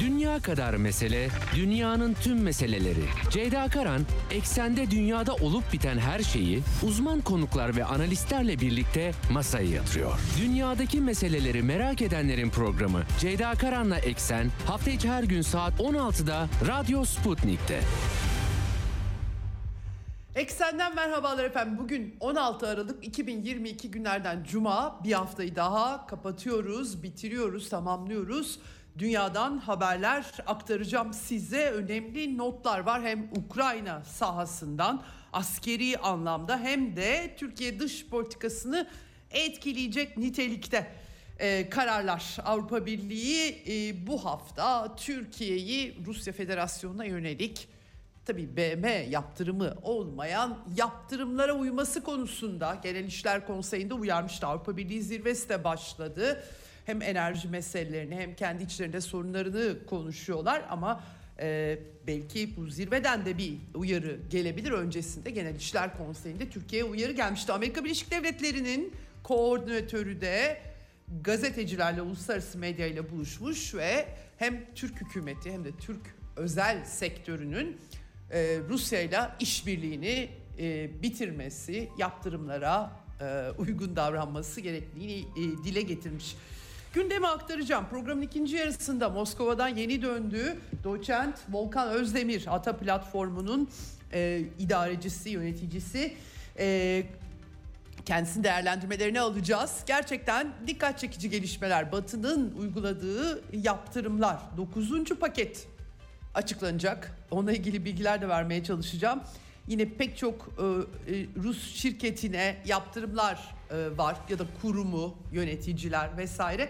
Dünya kadar mesele, dünyanın tüm meseleleri. Ceyda Karan, eksende dünyada olup biten her şeyi uzman konuklar ve analistlerle birlikte masaya yatırıyor. Dünyadaki meseleleri merak edenlerin programı Ceyda Karan'la Eksen hafta içi her gün saat 16'da Radyo Sputnik'te. Eksenden merhabalar efendim. Bugün 16 Aralık 2022 günlerden Cuma. Bir haftayı daha kapatıyoruz, bitiriyoruz, tamamlıyoruz. Dünyadan haberler aktaracağım size. Önemli notlar var hem Ukrayna sahasından askeri anlamda hem de Türkiye dış politikasını etkileyecek nitelikte e, kararlar. Avrupa Birliği e, bu hafta Türkiye'yi Rusya Federasyonu'na yönelik tabii BM yaptırımı olmayan yaptırımlara uyması konusunda Genel İşler Konseyi'nde uyarmıştı. Avrupa Birliği zirvesi de başladı. Hem enerji meselelerini hem kendi içlerinde sorunlarını konuşuyorlar ama e, belki bu zirveden de bir uyarı gelebilir. Öncesinde Genel İşler Konseyi'nde Türkiye'ye uyarı gelmişti. Amerika Birleşik Devletleri'nin koordinatörü de gazetecilerle, uluslararası medya ile buluşmuş ve hem Türk hükümeti hem de Türk özel sektörünün e, Rusya ile işbirliğini e, bitirmesi, yaptırımlara e, uygun davranması gerektiğini e, dile getirmiş. Gündemi aktaracağım. Programın ikinci yarısında Moskova'dan yeni döndüğü doçent Volkan Özdemir Ata Platformu'nun e, idarecisi, yöneticisi. E, kendisinin değerlendirmelerini alacağız. Gerçekten dikkat çekici gelişmeler. Batı'nın uyguladığı yaptırımlar. 9. paket açıklanacak. Onunla ilgili bilgiler de vermeye çalışacağım. Yine pek çok e, e, Rus şirketine yaptırımlar e, var ya da kurumu, yöneticiler vesaire.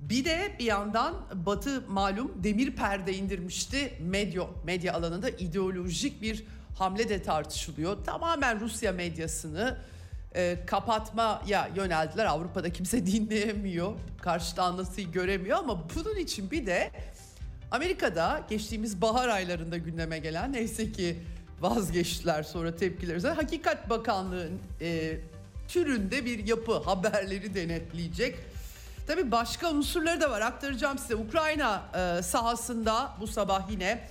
Bir de bir yandan Batı malum demir perde indirmişti medya medya alanında ideolojik bir hamle de tartışılıyor. Tamamen Rusya medyasını e, kapatmaya yöneldiler. Avrupa'da kimse dinleyemiyor, karşıda anlatıyı göremiyor ama bunun için bir de Amerika'da geçtiğimiz bahar aylarında gündeme gelen neyse ki vazgeçtiler sonra tepkiler üzerine Hakikat Bakanlığı'nın e, türünde bir yapı haberleri denetleyecek. Tabi başka unsurları da var aktaracağım size. Ukrayna e, sahasında bu sabah yine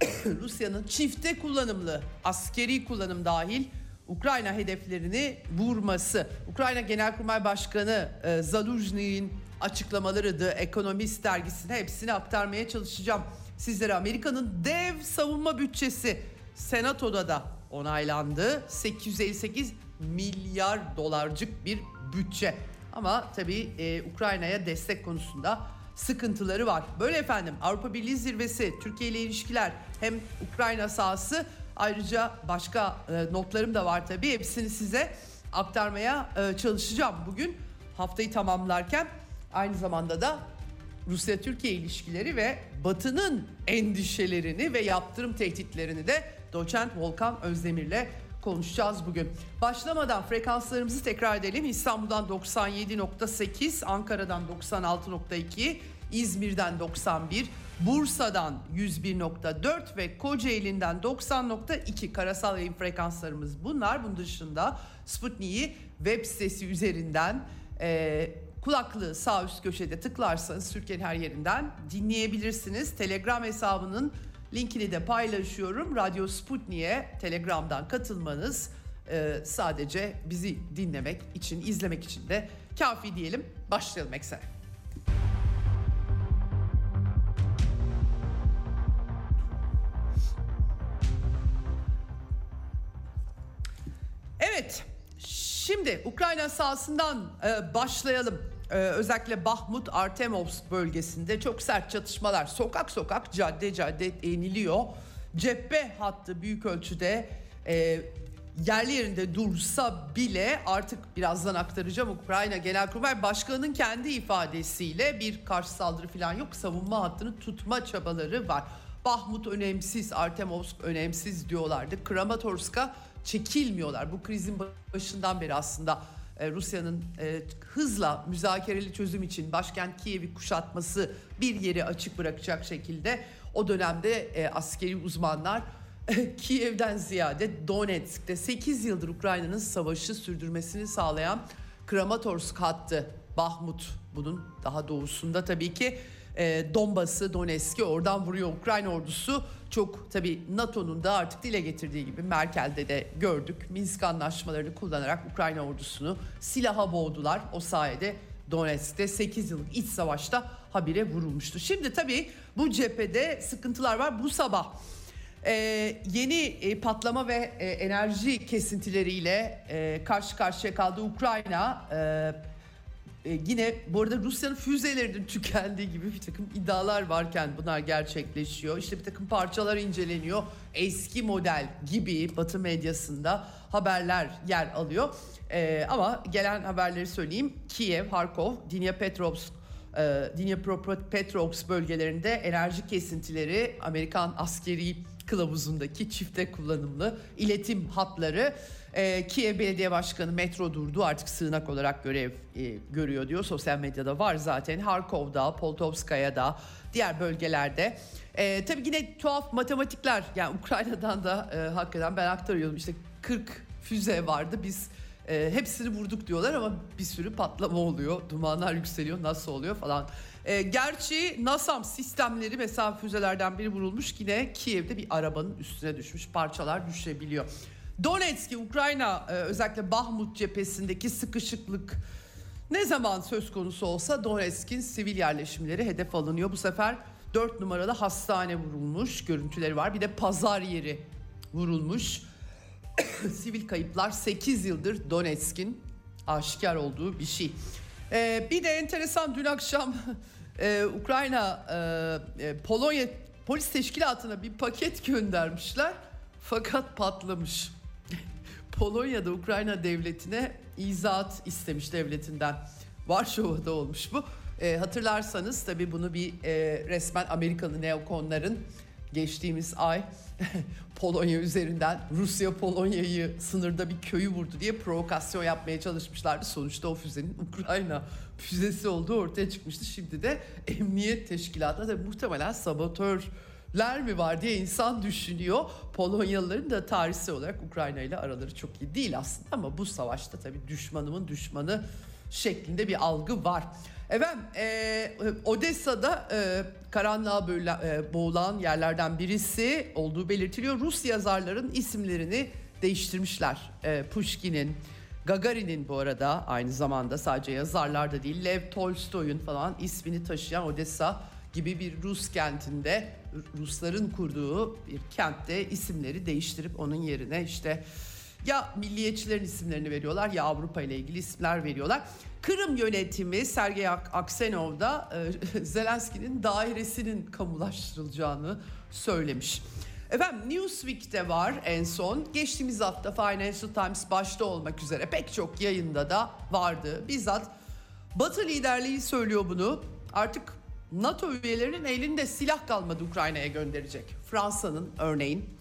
Rusya'nın çifte kullanımlı askeri kullanım dahil Ukrayna hedeflerini vurması. Ukrayna Genelkurmay Başkanı e, Zaluzhny'in açıklamaları The Economist dergisine hepsini aktarmaya çalışacağım. Sizlere Amerika'nın dev savunma bütçesi Senato'da da onaylandı. 858 milyar dolarcık bir bütçe. Ama tabii e, Ukrayna'ya destek konusunda sıkıntıları var. Böyle efendim Avrupa Birliği zirvesi, Türkiye ile ilişkiler hem Ukrayna sahası ayrıca başka e, notlarım da var tabii. Hepsini size aktarmaya e, çalışacağım bugün haftayı tamamlarken. Aynı zamanda da Rusya-Türkiye ilişkileri ve Batı'nın endişelerini ve yaptırım tehditlerini de doçent Volkan Özdemir'le konuşacağız bugün. Başlamadan frekanslarımızı tekrar edelim. İstanbul'dan 97.8, Ankara'dan 96.2, İzmir'den 91, Bursa'dan 101.4 ve Kocaeli'nden 90.2 karasal yayın frekanslarımız bunlar. Bunun dışında Sputnik'i web sitesi üzerinden e, kulaklığı sağ üst köşede tıklarsanız Türkiye'nin her yerinden dinleyebilirsiniz. Telegram hesabının linkini de paylaşıyorum. Radyo Sputnik'e Telegram'dan katılmanız e, sadece bizi dinlemek için, izlemek için de kafi diyelim. Başlayalım Ekser. Evet, şimdi Ukrayna sahasından e, başlayalım. E, özellikle Bahmut, Artemovsk bölgesinde çok sert çatışmalar. Sokak sokak, cadde cadde eniliyor. Cephe hattı büyük ölçüde e, yerli yerinde dursa bile artık birazdan aktaracağım Ukrayna Genelkurmay Başkanı'nın kendi ifadesiyle bir karşı saldırı falan yok. Savunma hattını tutma çabaları var. Bahmut önemsiz, Artemovsk önemsiz diyorlardı. Kramatorsk'a çekilmiyorlar. Bu krizin başından beri aslında Rusya'nın e, hızla müzakereli çözüm için başkent Kiev'i kuşatması bir yeri açık bırakacak şekilde o dönemde e, askeri uzmanlar Kiev'den ziyade Donetsk'te 8 yıldır Ukrayna'nın savaşı sürdürmesini sağlayan Kramatorsk hattı Bahmut bunun daha doğusunda tabii ki e, Donbas'ı, Donetsk'i oradan vuruyor Ukrayna ordusu. Çok tabii NATO'nun da artık dile getirdiği gibi Merkel'de de gördük. Minsk anlaşmalarını kullanarak Ukrayna ordusunu silaha boğdular. O sayede Donetsk'te 8 yıllık iç savaşta habire vurulmuştu. Şimdi tabii bu cephede sıkıntılar var. Bu sabah e, yeni e, patlama ve e, enerji kesintileriyle e, karşı karşıya kaldı Ukrayna. E, e, yine bu arada Rusya'nın füzelerinin tükendiği gibi bir takım iddialar varken bunlar gerçekleşiyor. İşte bir takım parçalar inceleniyor. Eski model gibi Batı medyasında haberler yer alıyor. E, ama gelen haberleri söyleyeyim. Kiev, Harkov, Dnipropetrovsk e, Dnipropetrovsk bölgelerinde enerji kesintileri Amerikan askeri kılavuzundaki çifte kullanımlı iletim hatları e, Kiev Belediye Başkanı metro durdu artık sığınak olarak görev e, görüyor diyor. Sosyal medyada var zaten. Harkov'da, Poltovskaya'da, diğer bölgelerde. E, tabii yine tuhaf matematikler yani Ukrayna'dan da e, hakikaten ben aktarıyorum. İşte 40 füze vardı biz e, hepsini vurduk diyorlar ama bir sürü patlama oluyor. Dumanlar yükseliyor nasıl oluyor falan. E, gerçi NASAM sistemleri mesela füzelerden biri vurulmuş yine Kiev'de bir arabanın üstüne düşmüş parçalar düşebiliyor. Donetsk'i Ukrayna e, özellikle Bahmut cephesindeki sıkışıklık ne zaman söz konusu olsa Donetsk'in sivil yerleşimleri hedef alınıyor. Bu sefer 4 numaralı hastane vurulmuş görüntüleri var. Bir de pazar yeri vurulmuş. sivil kayıplar 8 yıldır Donetsk'in aşikar olduğu bir şey. Ee, bir de enteresan dün akşam e, Ukrayna e, Polonya polis teşkilatına bir paket göndermişler fakat patlamış. Polonya'da Ukrayna devletine izahat istemiş devletinden. Varşova'da olmuş bu. E, hatırlarsanız tabii bunu bir e, resmen Amerikalı neokonların geçtiğimiz ay Polonya üzerinden Rusya Polonya'yı sınırda bir köyü vurdu diye provokasyon yapmaya çalışmışlardı. Sonuçta o füzenin Ukrayna füzesi olduğu ortaya çıkmıştı. Şimdi de emniyet teşkilatında da muhtemelen sabotörler mi var diye insan düşünüyor. Polonyalıların da tarihsel olarak Ukrayna ile araları çok iyi değil aslında ama bu savaşta tabii düşmanımın düşmanı şeklinde bir algı var. Efendim e, Odessa'da e, karanlığa böyle, e, boğulan yerlerden birisi olduğu belirtiliyor. Rus yazarların isimlerini değiştirmişler. E, Pushkin'in, Gagarin'in bu arada aynı zamanda sadece yazarlar da değil Lev Tolstoy'un falan ismini taşıyan Odessa gibi bir Rus kentinde Rusların kurduğu bir kentte isimleri değiştirip onun yerine işte ya milliyetçilerin isimlerini veriyorlar ya Avrupa ile ilgili isimler veriyorlar. Kırım yönetimi Sergey Aksenov da e, Zelenski'nin dairesinin kamulaştırılacağını söylemiş. Efendim Newsweek'te var en son. Geçtiğimiz hafta Financial Times başta olmak üzere pek çok yayında da vardı. Bizzat Batı liderliği söylüyor bunu. Artık NATO üyelerinin elinde silah kalmadı Ukrayna'ya gönderecek. Fransa'nın örneğin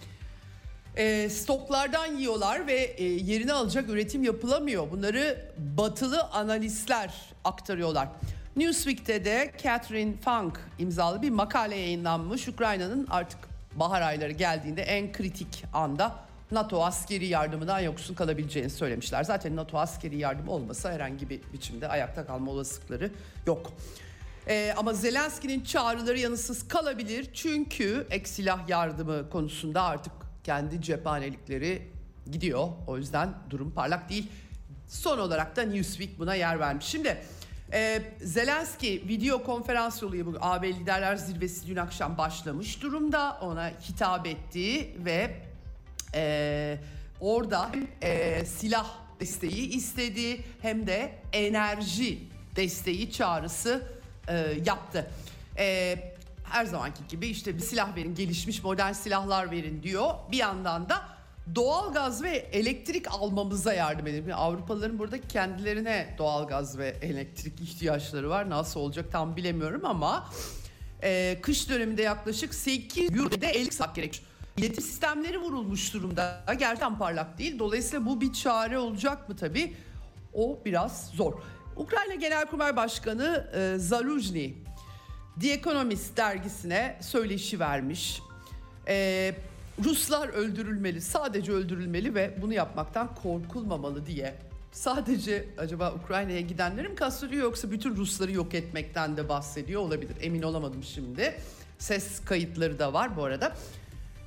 e, stoklardan yiyorlar ve e, yerini alacak üretim yapılamıyor. Bunları batılı analistler aktarıyorlar. Newsweek'te de Catherine Funk imzalı bir makale yayınlanmış. Ukrayna'nın artık bahar ayları geldiğinde en kritik anda NATO askeri yardımından yoksun kalabileceğini söylemişler. Zaten NATO askeri yardım olmasa herhangi bir biçimde ayakta kalma olasılıkları yok. Ee, ama Zelenski'nin çağrıları yanısız kalabilir. Çünkü ek silah yardımı konusunda artık kendi cephanelikleri gidiyor. O yüzden durum parlak değil. Son olarak da Newsweek buna yer vermiş. Şimdi e, Zelenski video konferans yoluyla bu AB Liderler Zirvesi dün akşam başlamış durumda. Ona hitap etti ve e, orada e, silah desteği istedi hem de enerji desteği çağrısı e, yaptı. E, her zamanki gibi işte bir silah verin, gelişmiş modern silahlar verin diyor. Bir yandan da doğal gaz ve elektrik almamıza yardım edin. Avrupalıların burada kendilerine doğal gaz ve elektrik ihtiyaçları var. Nasıl olacak tam bilemiyorum ama e, kış döneminde yaklaşık 8 euro'da 50 saat gerek. İletim sistemleri vurulmuş durumda. Gerçekten parlak değil. Dolayısıyla bu bir çare olacak mı tabii? O biraz zor. Ukrayna Genelkurmay Başkanı e, Zaluzny The Economist dergisine söyleşi vermiş. Ee, Ruslar öldürülmeli, sadece öldürülmeli ve bunu yapmaktan korkulmamalı diye sadece acaba Ukrayna'ya gidenleri mi yoksa bütün Rusları yok etmekten de bahsediyor olabilir. Emin olamadım şimdi. Ses kayıtları da var bu arada.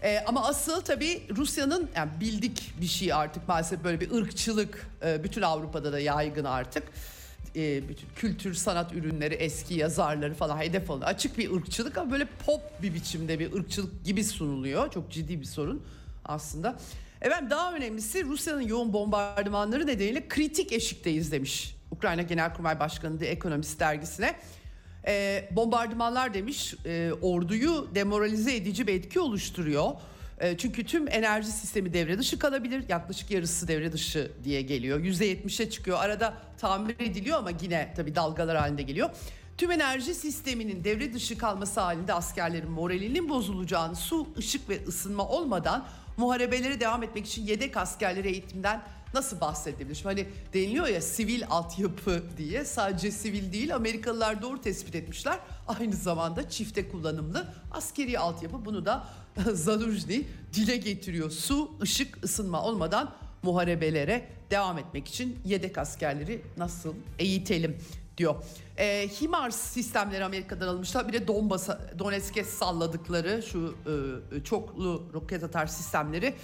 Ee, ama asıl tabii Rusya'nın yani bildik bir şey artık maalesef böyle bir ırkçılık e, bütün Avrupa'da da yaygın artık. E, bütün kültür sanat ürünleri eski yazarları falan hedef alıyor. Açık bir ırkçılık ama böyle pop bir biçimde bir ırkçılık gibi sunuluyor. Çok ciddi bir sorun aslında. Efendim daha önemlisi Rusya'nın yoğun bombardımanları nedeniyle kritik eşikteyiz demiş. Ukrayna Genelkurmay Başkanı The Economist dergisine. E, bombardımanlar demiş e, orduyu demoralize edici bir etki oluşturuyor. E, çünkü tüm enerji sistemi devre dışı kalabilir. Yaklaşık yarısı devre dışı diye geliyor. %70'e çıkıyor. Arada tamir ediliyor ama yine tabii dalgalar halinde geliyor. Tüm enerji sisteminin devre dışı kalması halinde askerlerin moralinin bozulacağını, su, ışık ve ısınma olmadan muharebelere devam etmek için yedek askerleri eğitimden nasıl bahsedebilir? Hani deniliyor ya sivil altyapı diye sadece sivil değil Amerikalılar doğru tespit etmişler. Aynı zamanda çifte kullanımlı askeri altyapı bunu da Zaluzny dile getiriyor. Su, ışık, ısınma olmadan muharebelere devam etmek için yedek askerleri nasıl eğitelim diyor. E, HIMARS sistemleri Amerika'dan alınmışlar. Bir de Donbas'a, Donetsk'e salladıkları şu e, çoklu roket atar sistemleri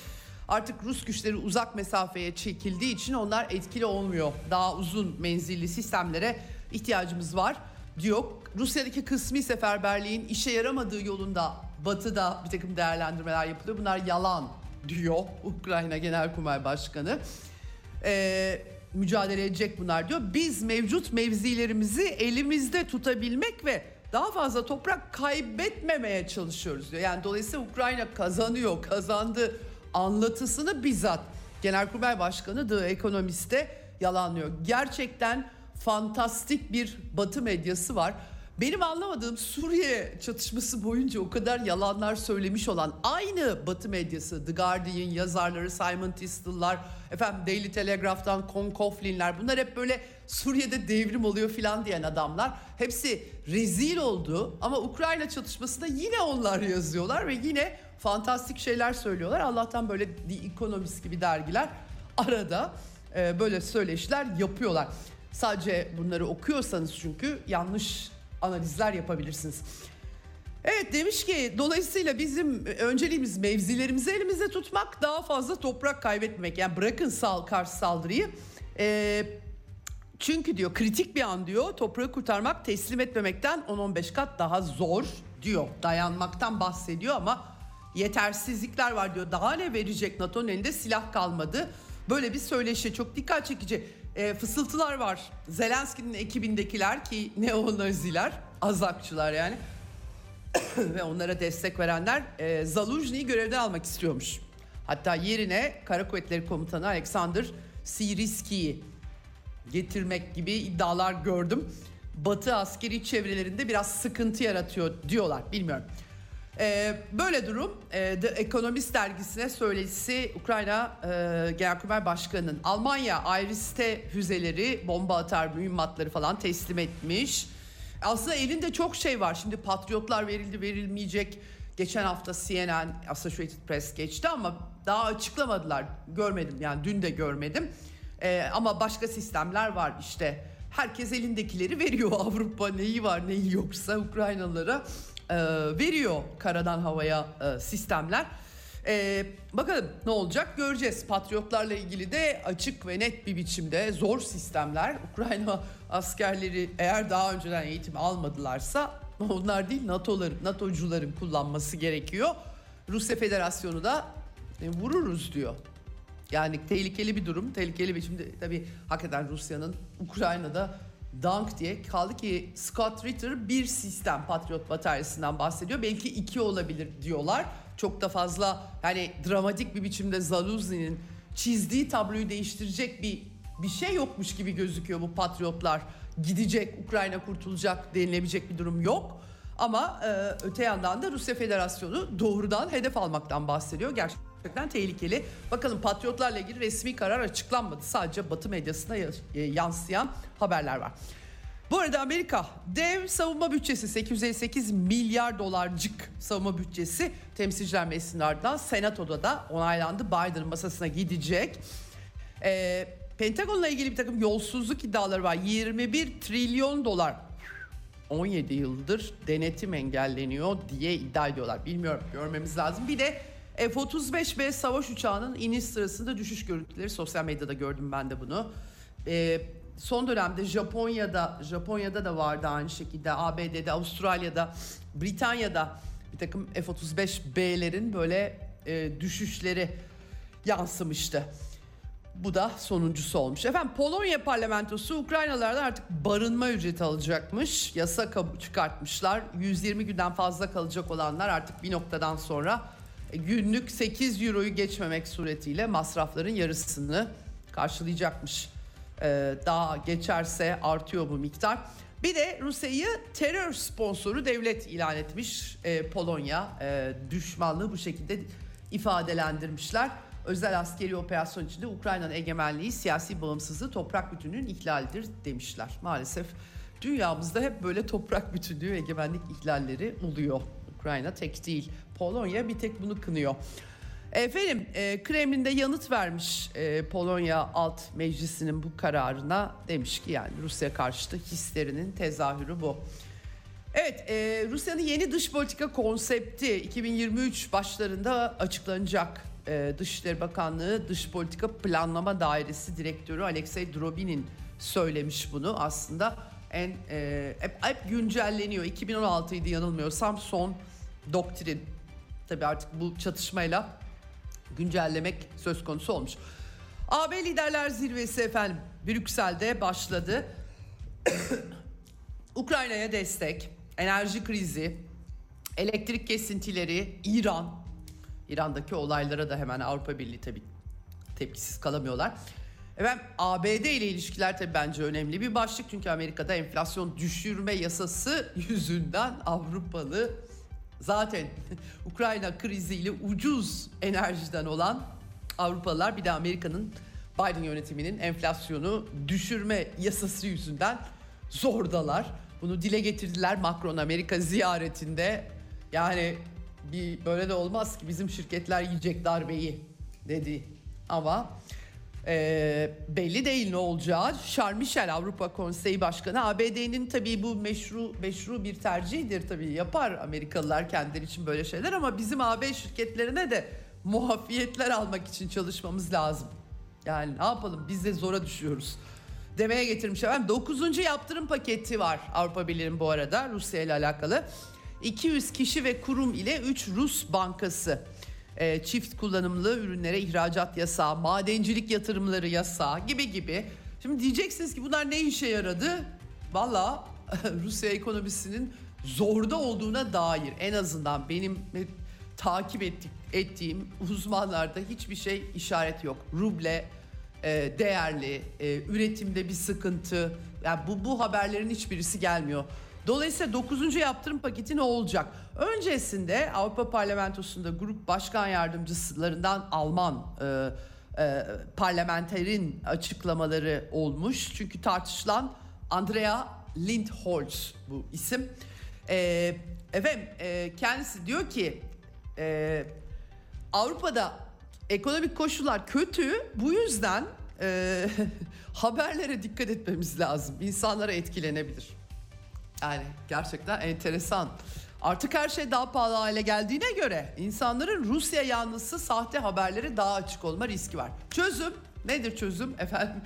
artık Rus güçleri uzak mesafeye çekildiği için onlar etkili olmuyor. Daha uzun menzilli sistemlere ihtiyacımız var diyor. Rusya'daki kısmi seferberliğin işe yaramadığı yolunda batıda bir takım değerlendirmeler yapılıyor. Bunlar yalan diyor Ukrayna Genelkurmay Başkanı. Ee, mücadele edecek bunlar diyor. Biz mevcut mevzilerimizi elimizde tutabilmek ve daha fazla toprak kaybetmemeye çalışıyoruz diyor. Yani dolayısıyla Ukrayna kazanıyor, kazandı anlatısını bizzat Genelkurmay Başkanı The Economist'te yalanlıyor. Gerçekten fantastik bir batı medyası var. Benim anlamadığım Suriye çatışması boyunca o kadar yalanlar söylemiş olan aynı Batı medyası, The Guardian yazarları, Simon Tistle'lar, efendim Daily Telegraph'tan Con Coughlin'ler bunlar hep böyle Suriye'de devrim oluyor filan diyen adamlar. Hepsi rezil oldu ama Ukrayna çatışmasında yine onlar yazıyorlar ve yine fantastik şeyler söylüyorlar. Allah'tan böyle The Economist gibi dergiler arada e, böyle söyleşiler yapıyorlar. Sadece bunları okuyorsanız çünkü yanlış analizler yapabilirsiniz. Evet demiş ki dolayısıyla bizim önceliğimiz mevzilerimizi elimizde tutmak daha fazla toprak kaybetmek. Yani bırakın sal karşı saldırıyı. Ee, çünkü diyor kritik bir an diyor toprağı kurtarmak teslim etmemekten 10-15 kat daha zor diyor. Dayanmaktan bahsediyor ama yetersizlikler var diyor. Daha ne verecek NATO'nun elinde silah kalmadı. Böyle bir söyleşi çok dikkat çekici. E, fısıltılar var. Zelenski'nin ekibindekiler ki neonaziler, azakçılar yani. ve onlara destek verenler e, Zaluzny'yi görevden almak istiyormuş. Hatta yerine Kara Kuvvetleri Komutanı Alexander Siriski'yi getirmek gibi iddialar gördüm. Batı askeri çevrelerinde biraz sıkıntı yaratıyor diyorlar. Bilmiyorum. Ee, böyle durum e, The Economist dergisine söyleşisi Ukrayna e, Genelkurmay Başkanı'nın Almanya Iris'te füzeleri, bomba atar mühimmatları falan teslim etmiş. Aslında elinde çok şey var. Şimdi patriotlar verildi verilmeyecek. Geçen hafta CNN, Associated Press geçti ama daha açıklamadılar. Görmedim yani dün de görmedim. Ee, ama başka sistemler var işte. Herkes elindekileri veriyor. Avrupa neyi var neyi yoksa Ukraynalılara e, veriyor karadan havaya e, sistemler. E, bakalım ne olacak göreceğiz. Patriotlarla ilgili de açık ve net bir biçimde zor sistemler. Ukrayna askerleri eğer daha önceden eğitim almadılarsa onlar değil NATO'ların, NATO'cuların kullanması gerekiyor. Rusya Federasyonu da e, vururuz diyor. Yani tehlikeli bir durum, tehlikeli bir şimdi tabii hakikaten Rusya'nın Ukrayna'da Dank diye kaldı ki Scott Ritter bir sistem Patriot bataryasından bahsediyor. Belki iki olabilir diyorlar. Çok da fazla yani dramatik bir biçimde Zaluzny'nin çizdiği tabloyu değiştirecek bir bir şey yokmuş gibi gözüküyor bu patriotlar. Gidecek, Ukrayna kurtulacak denilebilecek bir durum yok. Ama e, öte yandan da Rusya Federasyonu doğrudan hedef almaktan bahsediyor. Gerçekten tehlikeli. Bakalım patriotlarla ilgili resmi karar açıklanmadı. Sadece Batı medyasına yansıyan haberler var. Bu arada Amerika dev savunma bütçesi 858 milyar dolarcık savunma bütçesi temsilciler meclisinin ardından senatoda da onaylandı. Biden masasına gidecek. Ee, Pentagon'la ilgili bir takım yolsuzluk iddiaları var. 21 trilyon dolar 17 yıldır denetim engelleniyor diye iddia ediyorlar. Bilmiyorum görmemiz lazım. Bir de F-35B savaş uçağının iniş sırasında düşüş görüntüleri sosyal medyada gördüm ben de bunu. Ee, son dönemde Japonya'da Japonya'da da vardı aynı şekilde ABD'de, Avustralya'da, Britanya'da bir takım F-35B'lerin böyle e, düşüşleri yansımıştı. Bu da sonuncusu olmuş. Efendim Polonya parlamentosu Ukraynalılardan artık barınma ücreti alacakmış. Yasa çıkartmışlar. 120 günden fazla kalacak olanlar artık bir noktadan sonra e, günlük 8 euroyu geçmemek suretiyle masrafların yarısını karşılayacakmış. Ee, daha geçerse artıyor bu miktar. Bir de Rusya'yı terör sponsoru devlet ilan etmiş Ee, Polonya. Ee, düşmanlığı bu şekilde ifadelendirmişler. Özel askeri operasyon içinde Ukrayna'nın egemenliği, siyasi bağımsızlığı, toprak bütünlüğün ihlalidir demişler. Maalesef dünyamızda hep böyle toprak bütünlüğü, egemenlik ihlalleri oluyor. Ukrayna tek değil. Polonya bir tek bunu kınıyor. Efendim e, Kremlin'de yanıt vermiş e, Polonya Alt Meclisi'nin bu kararına demiş ki yani Rusya karşıtı hislerinin tezahürü bu. Evet e, Rusya'nın yeni dış politika konsepti 2023 başlarında açıklanacak. E, Dışişleri Bakanlığı Dış Politika Planlama Dairesi Direktörü Alexey Drobin'in söylemiş bunu aslında en e, hep, hep güncelleniyor 2016 idi yanılmıyorsam son doktrin tabi artık bu çatışmayla güncellemek söz konusu olmuş. AB Liderler Zirvesi efendim Brüksel'de başladı. Ukrayna'ya destek, enerji krizi, elektrik kesintileri, İran, İran'daki olaylara da hemen Avrupa Birliği tabii tepkisiz kalamıyorlar. Efendim ABD ile ilişkiler tabii bence önemli bir başlık çünkü Amerika'da enflasyon düşürme yasası yüzünden Avrupalı zaten Ukrayna kriziyle ucuz enerjiden olan Avrupalılar bir de Amerika'nın Biden yönetiminin enflasyonu düşürme yasası yüzünden zordalar. Bunu dile getirdiler Macron Amerika ziyaretinde. Yani bir böyle de olmaz ki bizim şirketler yiyecek darbeyi dedi. Ama e, belli değil ne olacağı. Michel Avrupa Konseyi Başkanı ABD'nin tabii bu meşru meşru bir tercihidir tabii yapar Amerikalılar kendileri için böyle şeyler ama bizim AB şirketlerine de muafiyetler almak için çalışmamız lazım. Yani ne yapalım biz de zora düşüyoruz demeye getirmiş efendim. 9. yaptırım paketi var Avrupa Birliği'nin bu arada Rusya ile alakalı. 200 kişi ve kurum ile 3 Rus bankası e, çift kullanımlı ürünlere ihracat yasağı, madencilik yatırımları yasağı gibi gibi. Şimdi diyeceksiniz ki bunlar ne işe yaradı? Valla Rusya ekonomisinin zorda olduğuna dair en azından benim e, takip ettik, ettiğim uzmanlarda hiçbir şey işaret yok. Ruble e, değerli, e, üretimde bir sıkıntı. Yani bu bu haberlerin hiçbirisi gelmiyor. Dolayısıyla 9. yaptırım paketi ne olacak? Öncesinde Avrupa Parlamentosu'nda grup başkan yardımcılarından Alman e, e, parlamenterin açıklamaları olmuş. Çünkü tartışılan Andrea Lindholz bu isim. E, efendim e, kendisi diyor ki e, Avrupa'da ekonomik koşullar kötü. Bu yüzden e, haberlere dikkat etmemiz lazım. İnsanlara etkilenebilir. Yani gerçekten enteresan. Artık her şey daha pahalı hale geldiğine göre insanların Rusya yanlısı sahte haberlere daha açık olma riski var. Çözüm nedir çözüm efendim?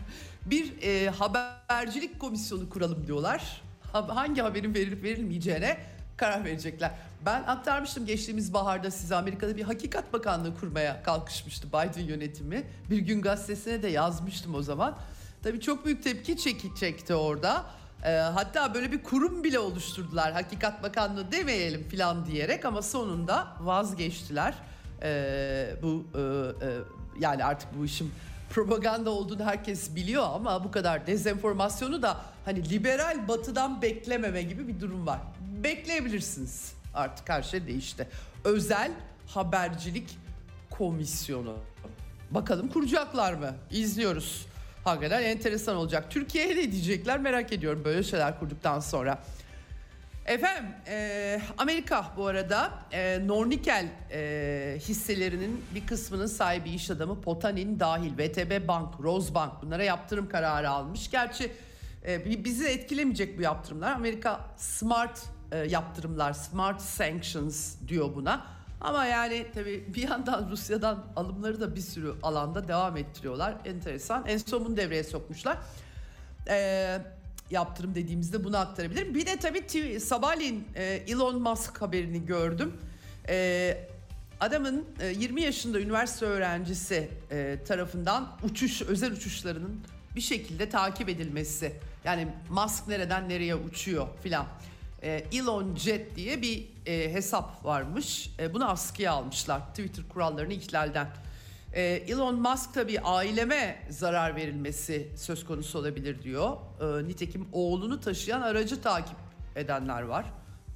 Bir e, habercilik komisyonu kuralım diyorlar. Ha- Hangi haberin verilip verilmeyeceğine karar verecekler. Ben aktarmıştım geçtiğimiz baharda size Amerika'da bir hakikat bakanlığı kurmaya kalkışmıştı Biden yönetimi. Bir gün gazetesine de yazmıştım o zaman. Tabii çok büyük tepki çeki çekti orada. Ee, hatta böyle bir kurum bile oluşturdular. Hakikat Bakanlığı demeyelim falan diyerek ama sonunda vazgeçtiler. Ee, bu e, e, yani artık bu işin propaganda olduğunu herkes biliyor ama bu kadar dezenformasyonu da hani liberal batıdan beklememe gibi bir durum var. Bekleyebilirsiniz. Artık her şey değişti. Özel habercilik komisyonu. Bakalım kuracaklar mı? İzliyoruz. Hakikaten enteresan olacak. Türkiye'ye ne diyecekler merak ediyorum böyle şeyler kurduktan sonra. Efendim e, Amerika bu arada e, Nornikel e, hisselerinin bir kısmının sahibi iş adamı Potanin dahil VTB Bank, Rosebank bunlara yaptırım kararı almış. Gerçi e, bizi etkilemeyecek bu yaptırımlar. Amerika smart e, yaptırımlar, smart sanctions diyor buna. Ama yani tabii bir yandan Rusya'dan alımları da bir sürü alanda devam ettiriyorlar. Enteresan. En son bunu devreye sokmuşlar. Eee yaptırım dediğimizde bunu aktarabilirim. Bir de tabii sabahleyin e, Elon Musk haberini gördüm. E, adamın e, 20 yaşında üniversite öğrencisi e, tarafından uçuş özel uçuşlarının bir şekilde takip edilmesi. Yani Musk nereden nereye uçuyor filan. E, Elon Jet diye bir e, hesap varmış. E, bunu askıya almışlar Twitter kurallarını ihlalden. Ee, Elon Musk tabii aileme zarar verilmesi söz konusu olabilir diyor. Ee, nitekim oğlunu taşıyan aracı takip edenler var.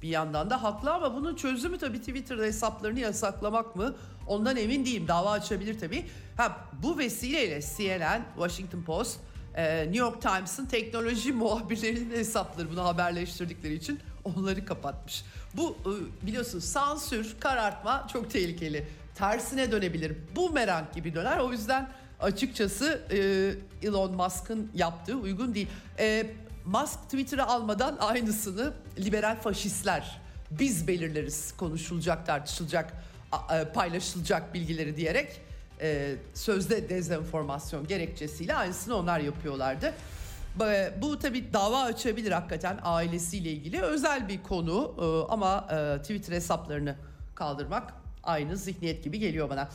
Bir yandan da haklı ama bunun çözümü tabii Twitter'da hesaplarını yasaklamak mı? Ondan emin değilim. Dava açabilir tabii. Ha, bu vesileyle CNN, Washington Post, e, New York Times'ın teknoloji muhabirlerinin hesapları bunu haberleştirdikleri için onları kapatmış. Bu e, biliyorsun sansür, karartma çok tehlikeli tersine dönebilir. Bu merak gibi döner. O yüzden açıkçası e, Elon Musk'ın yaptığı uygun değil. E, Musk Twitter'ı almadan aynısını liberal faşistler biz belirleriz konuşulacak, tartışılacak, paylaşılacak bilgileri diyerek sözde dezenformasyon gerekçesiyle aynısını onlar yapıyorlardı. Bu tabi dava açabilir hakikaten ailesiyle ilgili özel bir konu e, ama e, Twitter hesaplarını kaldırmak aynı zihniyet gibi geliyor bana.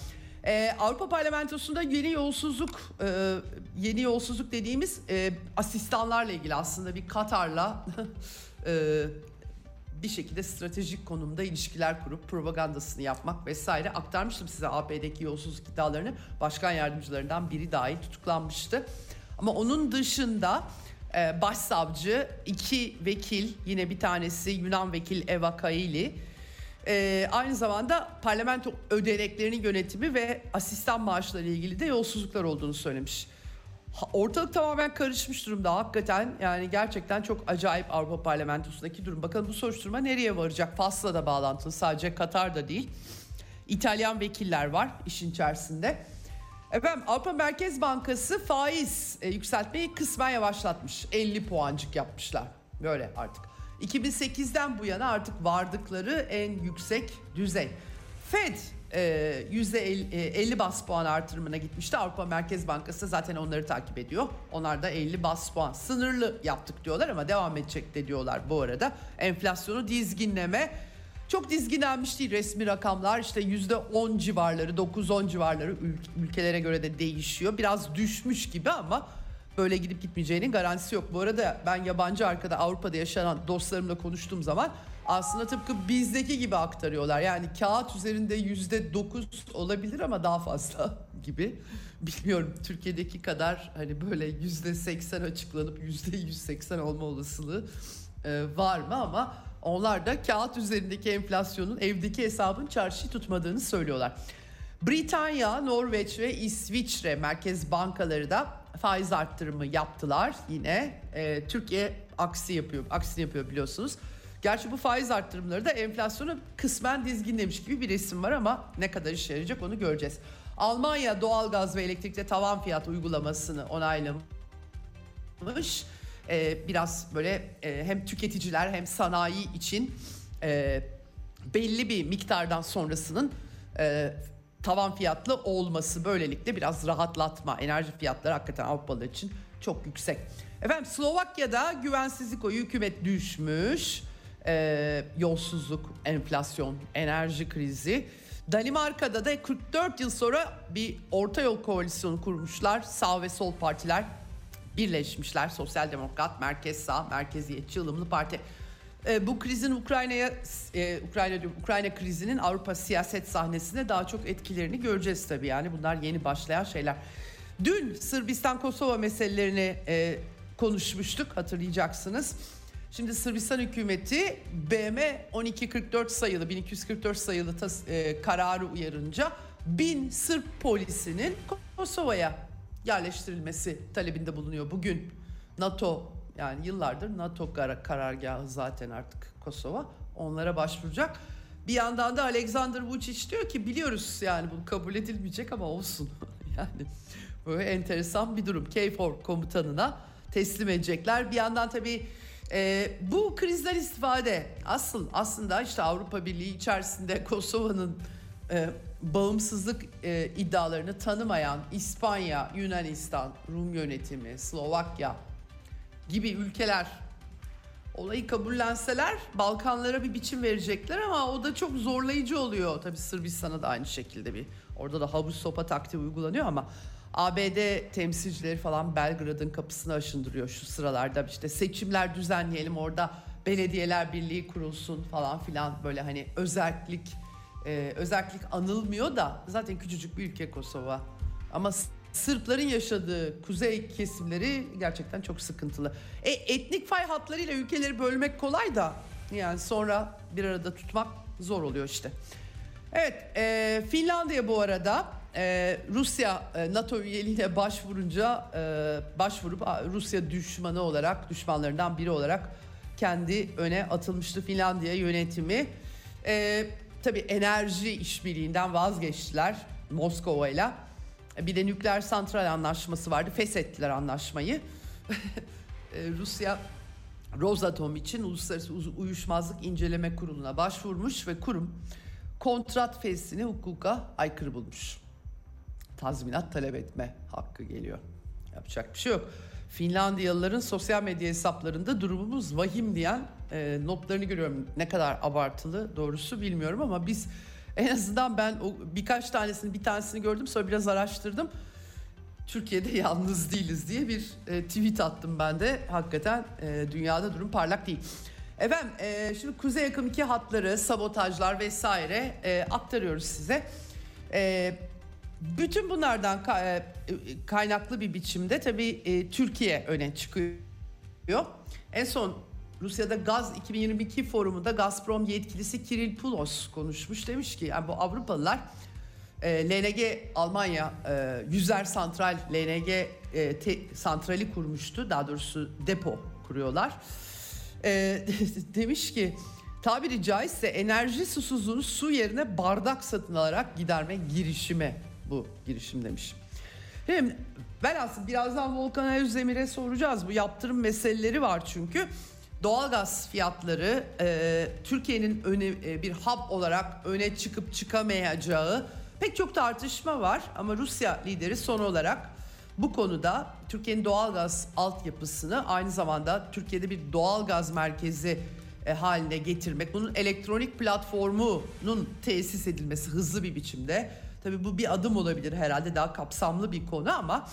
Ee, Avrupa Parlamentosu'nda yeni yolsuzluk, e, yeni yolsuzluk dediğimiz e, asistanlarla ilgili aslında bir Katar'la e, bir şekilde stratejik konumda ilişkiler kurup propagandasını yapmak vesaire aktarmıştım size AP'deki yolsuzluk iddialarını. Başkan yardımcılarından biri dahil tutuklanmıştı. Ama onun dışında e, başsavcı, iki vekil, yine bir tanesi Yunan vekil Eva Kaili, ee, aynı zamanda parlamento ödeneklerinin yönetimi ve asistan maaşları ilgili de yolsuzluklar olduğunu söylemiş. Ortalık tamamen karışmış durumda hakikaten yani gerçekten çok acayip Avrupa Parlamentosu'ndaki durum. Bakalım bu soruşturma nereye varacak? Fas'la da bağlantılı sadece Katar'da değil. İtalyan vekiller var işin içerisinde. Efendim Avrupa Merkez Bankası faiz e, yükseltmeyi kısmen yavaşlatmış. 50 puancık yapmışlar. Böyle artık. 2008'den bu yana artık vardıkları en yüksek düzey. Fed e, %50 e, bas puan artırımına gitmişti. Avrupa Merkez Bankası zaten onları takip ediyor. Onlar da 50 bas puan sınırlı yaptık diyorlar ama devam edecek de diyorlar bu arada. Enflasyonu dizginleme çok dizginlenmiş değil resmi rakamlar işte %10 civarları 9-10 civarları ülkelere göre de değişiyor. Biraz düşmüş gibi ama böyle gidip gitmeyeceğinin garantisi yok. Bu arada ben yabancı arkada Avrupa'da yaşanan dostlarımla konuştuğum zaman aslında tıpkı bizdeki gibi aktarıyorlar. Yani kağıt üzerinde yüzde dokuz olabilir ama daha fazla gibi. Bilmiyorum Türkiye'deki kadar hani böyle yüzde seksen açıklanıp yüzde yüz seksen olma olasılığı e, var mı ama onlar da kağıt üzerindeki enflasyonun evdeki hesabın çarşıyı tutmadığını söylüyorlar. Britanya, Norveç ve İsviçre merkez bankaları da faiz arttırımı yaptılar yine. E, Türkiye aksi yapıyor, aksini yapıyor biliyorsunuz. Gerçi bu faiz arttırımları da enflasyonu kısmen dizginlemiş gibi bir resim var ama ne kadar işe yarayacak onu göreceğiz. Almanya doğalgaz ve elektrikte tavan fiyat uygulamasını onaylamış. Ee, biraz böyle e, hem tüketiciler hem sanayi için e, belli bir miktardan sonrasının e, tavan fiyatlı olması böylelikle biraz rahatlatma. Enerji fiyatları hakikaten Avrupalılar için çok yüksek. Efendim Slovakya'da güvensizlik oyu hükümet düşmüş. Ee, yolsuzluk, enflasyon, enerji krizi. Danimarka'da da 44 yıl sonra bir orta yol koalisyonu kurmuşlar. Sağ ve sol partiler birleşmişler. Sosyal Demokrat, Merkez Sağ, Merkeziyetçi, ılımlı Parti. E, bu krizin Ukrayna'ya e, Ukrayna Ukrayna krizinin Avrupa siyaset sahnesinde daha çok etkilerini göreceğiz tabii. Yani bunlar yeni başlayan şeyler. Dün Sırbistan Kosova meselelerini e, konuşmuştuk hatırlayacaksınız. Şimdi Sırbistan hükümeti BM 1244 sayılı 1244 sayılı tas, e, kararı uyarınca bin Sırp polisinin Kosova'ya yerleştirilmesi talebinde bulunuyor bugün. NATO Yani yıllardır NATO kar- karargahı zaten artık Kosova. Onlara başvuracak. Bir yandan da Alexander Vučić diyor ki biliyoruz yani bu kabul edilmeyecek ama olsun. yani böyle enteresan bir durum. KFOR komutanına teslim edecekler. Bir yandan tabii e, bu krizden istifade asıl aslında işte Avrupa Birliği içerisinde Kosova'nın e, bağımsızlık e, iddialarını tanımayan İspanya, Yunanistan, Rum yönetimi, Slovakya gibi ülkeler. Olayı kabullenseler Balkanlara bir biçim verecekler ama o da çok zorlayıcı oluyor. Tabii Sırbistan'a da aynı şekilde bir orada da havuz sopa taktiği uygulanıyor ama ABD temsilcileri falan Belgrad'ın kapısını aşındırıyor şu sıralarda. İşte seçimler düzenleyelim orada belediyeler birliği kurulsun falan filan. Böyle hani özellik e, özellik anılmıyor da zaten küçücük bir ülke Kosova ama Sırpların yaşadığı kuzey kesimleri gerçekten çok sıkıntılı. E, etnik fay hatlarıyla ülkeleri bölmek kolay da yani sonra bir arada tutmak zor oluyor işte. Evet e, Finlandiya bu arada e, Rusya e, NATO üyeliğine başvurunca e, başvurup Rusya düşmanı olarak düşmanlarından biri olarak kendi öne atılmıştı Finlandiya yönetimi. E, tabii enerji işbirliğinden vazgeçtiler Moskova ile. Bir de nükleer santral anlaşması vardı. Feshettiler anlaşmayı. E, Rusya Rosatom için Uluslararası Uyuşmazlık İnceleme Kurulu'na başvurmuş ve kurum kontrat feshini hukuka aykırı bulmuş. Tazminat talep etme hakkı geliyor. Yapacak bir şey yok. Finlandiyalıların sosyal medya hesaplarında durumumuz vahim diyen e, notlarını görüyorum. Ne kadar abartılı doğrusu bilmiyorum ama biz en azından ben o birkaç tanesini bir tanesini gördüm sonra biraz araştırdım. Türkiye'de yalnız değiliz diye bir e, tweet attım ben de. Hakikaten e, dünyada durum parlak değil. Efendim e, şimdi kuzey yakın iki hatları, sabotajlar vesaire e, aktarıyoruz size. E, bütün bunlardan e, kaynaklı bir biçimde tabii e, Türkiye öne çıkıyor. En son Rusya'da Gaz 2022 forumunda Gazprom yetkilisi Kiril Pulos konuşmuş. Demiş ki yani bu Avrupalılar e, LNG Almanya yüzer santral LNG santrali kurmuştu. Daha doğrusu depo kuruyorlar. Demiş ki tabiri caizse enerji susuzluğunu su yerine bardak satın alarak giderme girişimi bu girişim demiş. Hem velhasıl birazdan Volkan Özdemir'e soracağız. Bu yaptırım meseleleri var çünkü. Doğalgaz fiyatları e, Türkiye'nin öne, e, bir hub olarak öne çıkıp çıkamayacağı pek çok tartışma var. Ama Rusya lideri son olarak bu konuda Türkiye'nin doğalgaz altyapısını aynı zamanda Türkiye'de bir doğalgaz merkezi e, haline getirmek, bunun elektronik platformunun tesis edilmesi hızlı bir biçimde. Tabii bu bir adım olabilir herhalde daha kapsamlı bir konu ama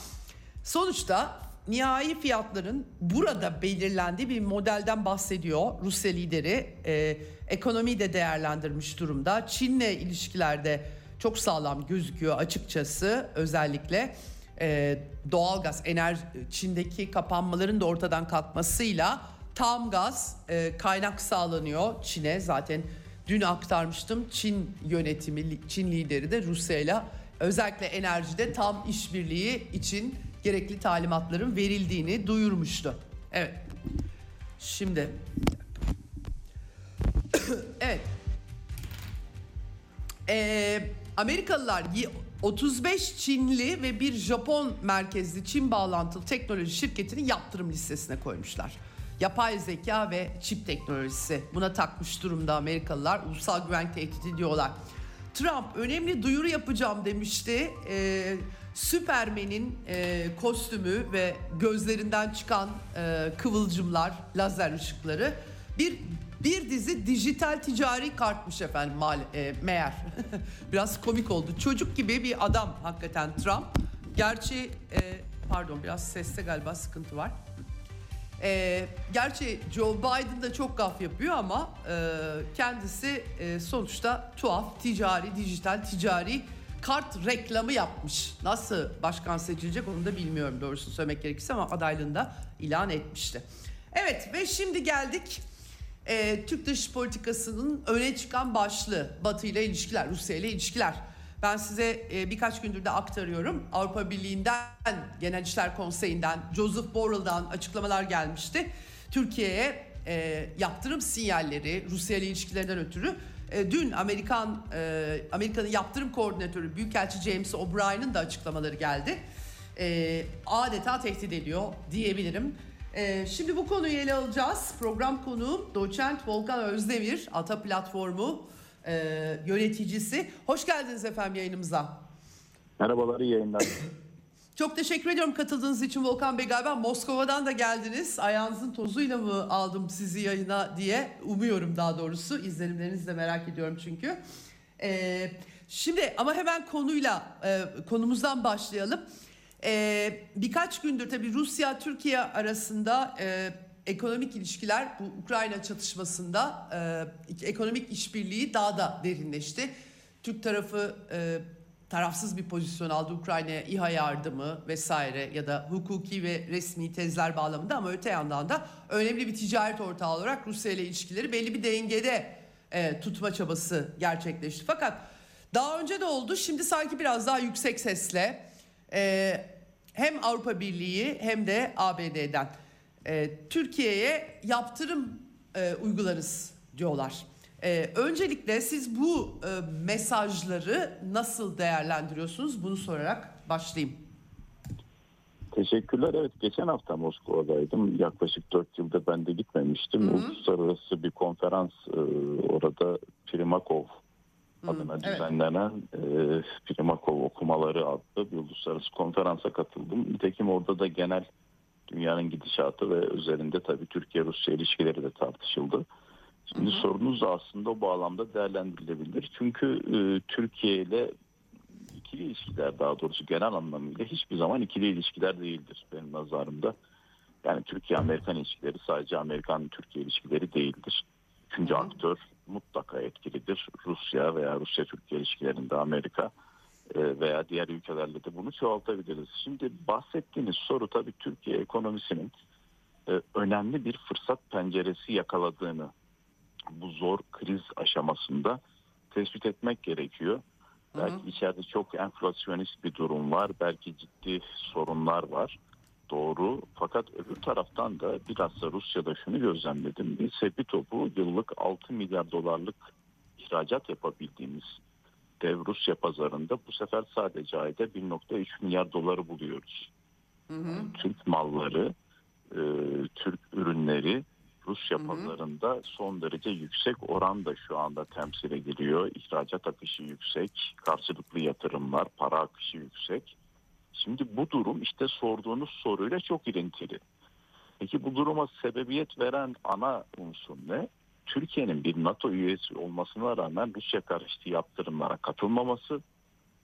sonuçta nihai fiyatların burada belirlendiği bir modelden bahsediyor Rusya lideri. E, ekonomiyi de değerlendirmiş durumda. Çin'le ilişkilerde çok sağlam gözüküyor açıkçası özellikle e, doğalgaz enerji Çin'deki kapanmaların da ortadan kalkmasıyla tam gaz e, kaynak sağlanıyor Çin'e zaten dün aktarmıştım Çin yönetimi Çin lideri de Rusya ile özellikle enerjide tam işbirliği için gerekli talimatların verildiğini duyurmuştu. Evet. Şimdi evet. Ee, Amerikalılar y- 35 Çinli ve bir Japon merkezli Çin bağlantılı teknoloji şirketini yaptırım listesine koymuşlar. Yapay zeka ve çip teknolojisi buna takmış durumda Amerikalılar. Ulusal güvenlik tehdidi diyorlar. Trump önemli duyuru yapacağım demişti. Ee, Süpermen'in e, kostümü ve gözlerinden çıkan e, kıvılcımlar, lazer ışıkları bir bir dizi dijital ticari kartmış efendim mal, e, meğer. biraz komik oldu. Çocuk gibi bir adam hakikaten Trump. Gerçi e, pardon biraz seste galiba sıkıntı var. E, gerçi Joe Biden da çok gaf yapıyor ama e, kendisi e, sonuçta tuhaf ticari, dijital ticari kart reklamı yapmış. Nasıl başkan seçilecek onu da bilmiyorum doğrusu söylemek gerekirse ama adaylığını da ilan etmişti. Evet ve şimdi geldik e, Türk dış politikasının öne çıkan başlığı Batı ile ilişkiler, Rusya ile ilişkiler. Ben size e, birkaç gündür de aktarıyorum. Avrupa Birliği'nden, Genel İşler Konseyi'nden, Joseph Borrell'dan açıklamalar gelmişti. Türkiye'ye e, yaptırım sinyalleri Rusya ile ilişkilerinden ötürü e, dün Amerikan Amerika'nın yaptırım koordinatörü Büyükelçi James O'Brien'in de açıklamaları geldi. Adeta tehdit ediyor diyebilirim. Şimdi bu konuyu ele alacağız. Program konuğum doçent Volkan Özdemir, Ata Platformu e, yöneticisi. Hoş geldiniz efendim yayınımıza. Merhabalar, iyi yayınlar. Çok teşekkür ediyorum katıldığınız için Volkan Bey. Galiba Moskova'dan da geldiniz. Ayağınızın tozuyla mı aldım sizi yayına diye umuyorum daha doğrusu. İzlenimlerinizi de merak ediyorum çünkü. Ee, şimdi ama hemen konuyla, e, konumuzdan başlayalım. Ee, birkaç gündür tabii Rusya-Türkiye arasında e, ekonomik ilişkiler bu Ukrayna çatışmasında e, ekonomik işbirliği daha da derinleşti. Türk tarafı e, tarafsız bir pozisyon aldı Ukrayna'ya İHA yardımı vesaire ya da hukuki ve resmi tezler bağlamında ama öte yandan da önemli bir ticaret ortağı olarak Rusya ile ilişkileri belli bir dengede e, tutma çabası gerçekleşti. Fakat daha önce de oldu şimdi sanki biraz daha yüksek sesle e, hem Avrupa Birliği hem de ABD'den e, Türkiye'ye yaptırım e, uygularız diyorlar. Ee, öncelikle siz bu e, mesajları nasıl değerlendiriyorsunuz? Bunu sorarak başlayayım. Teşekkürler. Evet, geçen hafta Moskova'daydım. Yaklaşık 4 yılda ben de gitmemiştim. Hı hı. Uluslararası bir konferans e, orada Primakov Hı, adına evet. düzenlenen e, Primakov okumaları adlı bir uluslararası konferansa katıldım. Nitekim orada da genel dünyanın gidişatı ve üzerinde tabii Türkiye-Rusya ilişkileri de tartışıldı. Şimdi sorunuz da aslında o bağlamda değerlendirilebilir. Çünkü e, Türkiye ile ikili ilişkiler daha doğrusu genel anlamıyla hiçbir zaman ikili ilişkiler değildir benim nazarımda. Yani Türkiye-Amerikan ilişkileri sadece Amerikan-Türkiye ilişkileri değildir. Üçüncü aktör mutlaka etkilidir. Rusya veya Rusya-Türkiye ilişkilerinde Amerika veya diğer ülkelerle de bunu çoğaltabiliriz. Şimdi bahsettiğiniz soru tabii Türkiye ekonomisinin e, önemli bir fırsat penceresi yakaladığını bu zor kriz aşamasında tespit etmek gerekiyor. Hı hı. Belki içeride çok enflasyonist bir durum var. Belki ciddi sorunlar var. Doğru. Fakat öbür taraftan da bilhassa Rusya'da şunu gözlemledim. Bir sepi topu yıllık 6 milyar dolarlık ihracat yapabildiğimiz dev Rusya pazarında bu sefer sadece ayda 1.3 milyar doları buluyoruz. Hı hı. Türk malları, e, Türk ürünleri Rusya Hı hı. pazarında son derece yüksek oranda şu anda temsil ediliyor. İhracat akışı yüksek, karşılıklı yatırımlar, para akışı yüksek. Şimdi bu durum işte sorduğunuz soruyla çok ilintili. Peki bu duruma sebebiyet veren ana unsur ne? Türkiye'nin bir NATO üyesi olmasına rağmen Rusya karşıtı yaptırımlara katılmaması